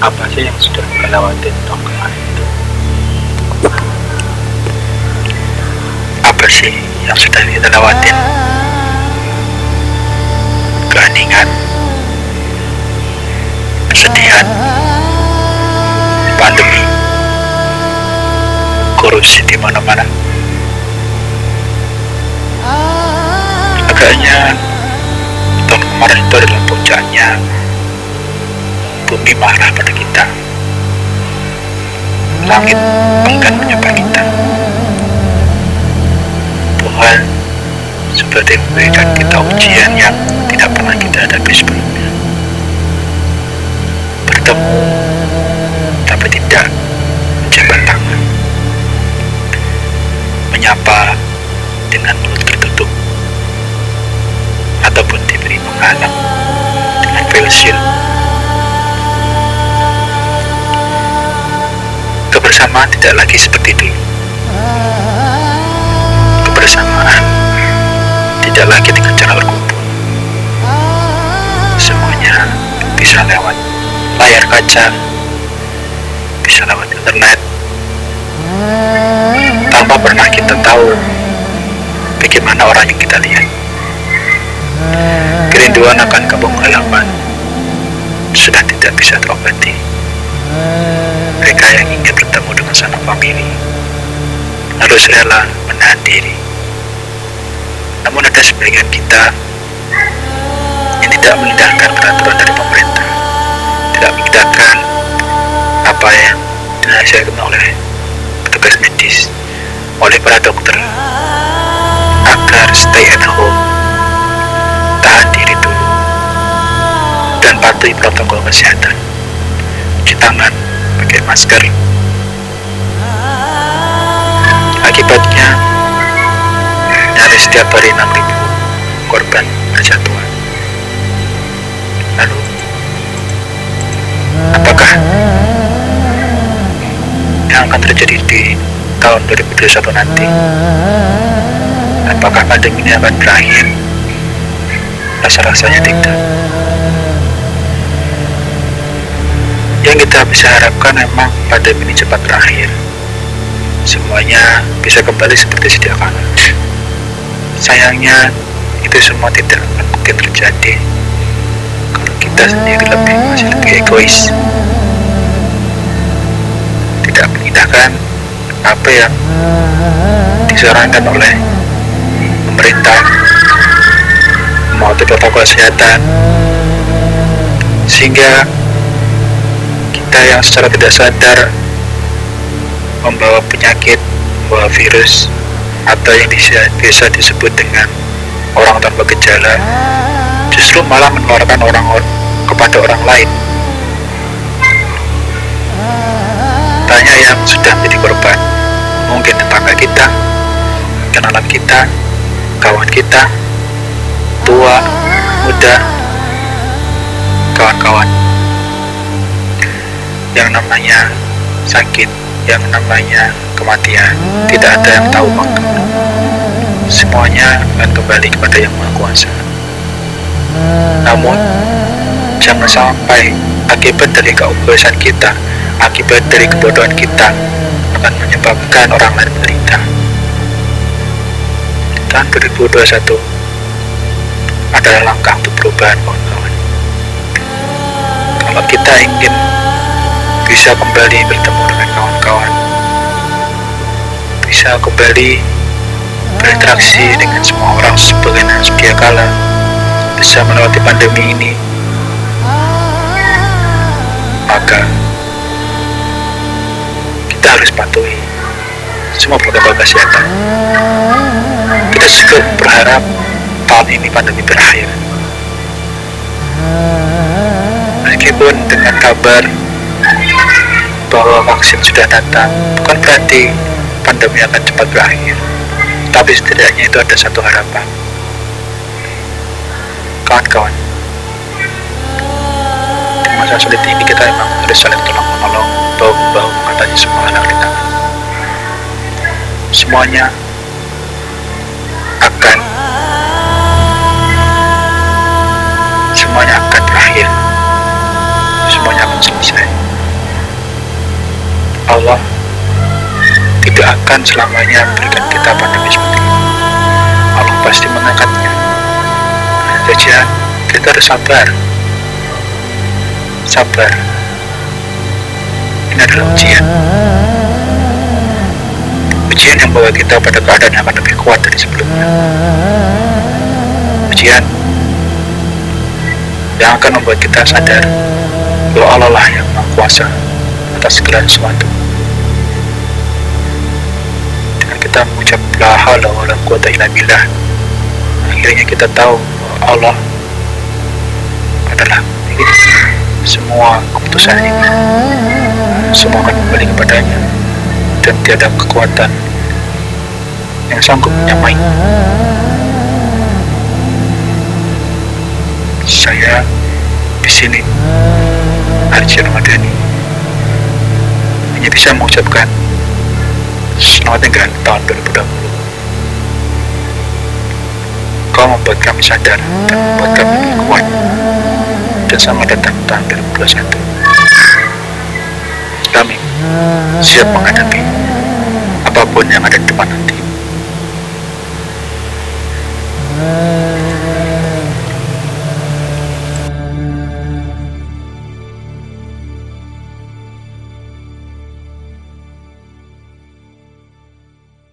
apa sih yang sudah tahun kemarin itu? Apa sih yang sudah kita lewatin keheningan. Kesedihan. Pandemi. Korupsi di mana-mana. Agaknya tahun kemarin itu adalah puncaknya bumi marah pada kita. Langit enggan menyapa kita. Tuhan seperti memberikan kita ujian yang tidak pernah kita hadapi sebelumnya. Bertemu tapi tidak menjabat tangan. Menyapa dengan mulut tertutup. Ataupun diberi menghalang dengan face kebersamaan tidak lagi seperti dulu. Kebersamaan tidak lagi dengan cara berkumpul semuanya bisa lewat layar kaca bisa lewat internet. Tanpa pernah kita tahu bagaimana orang yang kita lihat. Kerinduan akan kampung halaman sudah tidak bisa terobati mereka yang ingin bertemu dengan sanak famili harus rela menahan diri. Namun ada sebagian kita yang tidak mengindahkan peraturan dari pemerintah. Tidak mengindahkan apa yang dinasihatkan oleh petugas medis oleh para dokter agar stay at home tahan diri dulu dan patuhi protokol kesehatan. Cuci tangan pakai masker. Akibatnya nyaris setiap hari 6.000 korban berjatuhan lalu apakah yang akan terjadi di tahun 2021 nanti? Apakah pandemi ini akan berakhir? Rasa-rasanya tidak yang kita bisa harapkan memang pandemi ini cepat berakhir. Semuanya bisa kembali seperti sedia kala sayangnya itu semua tidak akan mungkin terjadi. Kalau kita sendiri lebih masih lebih egois. Tidak mengindahkan apa yang disarankan oleh pemerintah mematuhi protokol kesehatan. Sehingga kita yang secara tidak sadar membawa penyakit, membawa virus atau yang bisa, bisa disebut dengan orang tanpa gejala justru malah menularkan orang kepada orang lain. Tanya yang sudah menjadi korban mungkin tetangga kita kenalan kita kawan kita tua muda kawan-kawan yang namanya sakit yang namanya kematian. Tidak ada yang tahu waktu semuanya akan kembali kepada yang maha kuasa. Namun jangan sampai akibat dari keobosan kita akibat dari kebodohan kita akan menyebabkan orang lain menderita. Tahun 2021 adalah langkah untuk perubahan kawan-kawan. Kalau kita ingin bisa kembali bertemu dengan kawan-kawan. Bisa kembali berinteraksi dengan semua orang sebagaimana sedia kala bisa melewati pandemi ini. Maka kita harus patuhi semua protokol kesehatan. Kita juga berharap tahun ini pandemi berakhir. Meskipun dengan kabar vaksin sudah datang bukan berarti pandemi akan cepat berakhir. Tapi setidaknya itu ada satu harapan. Kawan-kawan di masa sulit ini kita memang harus saling tolong menolong bahu membahu mengatasi semua hal rintangan semuanya akan selamanya memberikan kita pandemi seperti ini. Allah pasti mengangkatnya. Saja kita harus sabar. Sabar. Ini adalah ujian. Ujian yang membawa kita pada keadaan yang akan lebih kuat dari sebelumnya. Ujian yang akan membuat kita sadar bahwa Allah lah yang maha kuasa atas segala sesuatu. Dengan kita mengucap la haula wa la quwata illa billah, akhirnya kita tahu Allah adalah milik semua keputusan ini. Semua akan kembali kepadanya dan tiada kekuatan yang sanggup menyamai. Saya di sini Arji Ramadhani hanya bisa mengucapkan selamat tinggal tahun 2020 kau membuat kami sadar dan membuat kami kuat. Dan selamat datang tahun 2021 kami siap menghadapi apa pun yang ada di depan nanti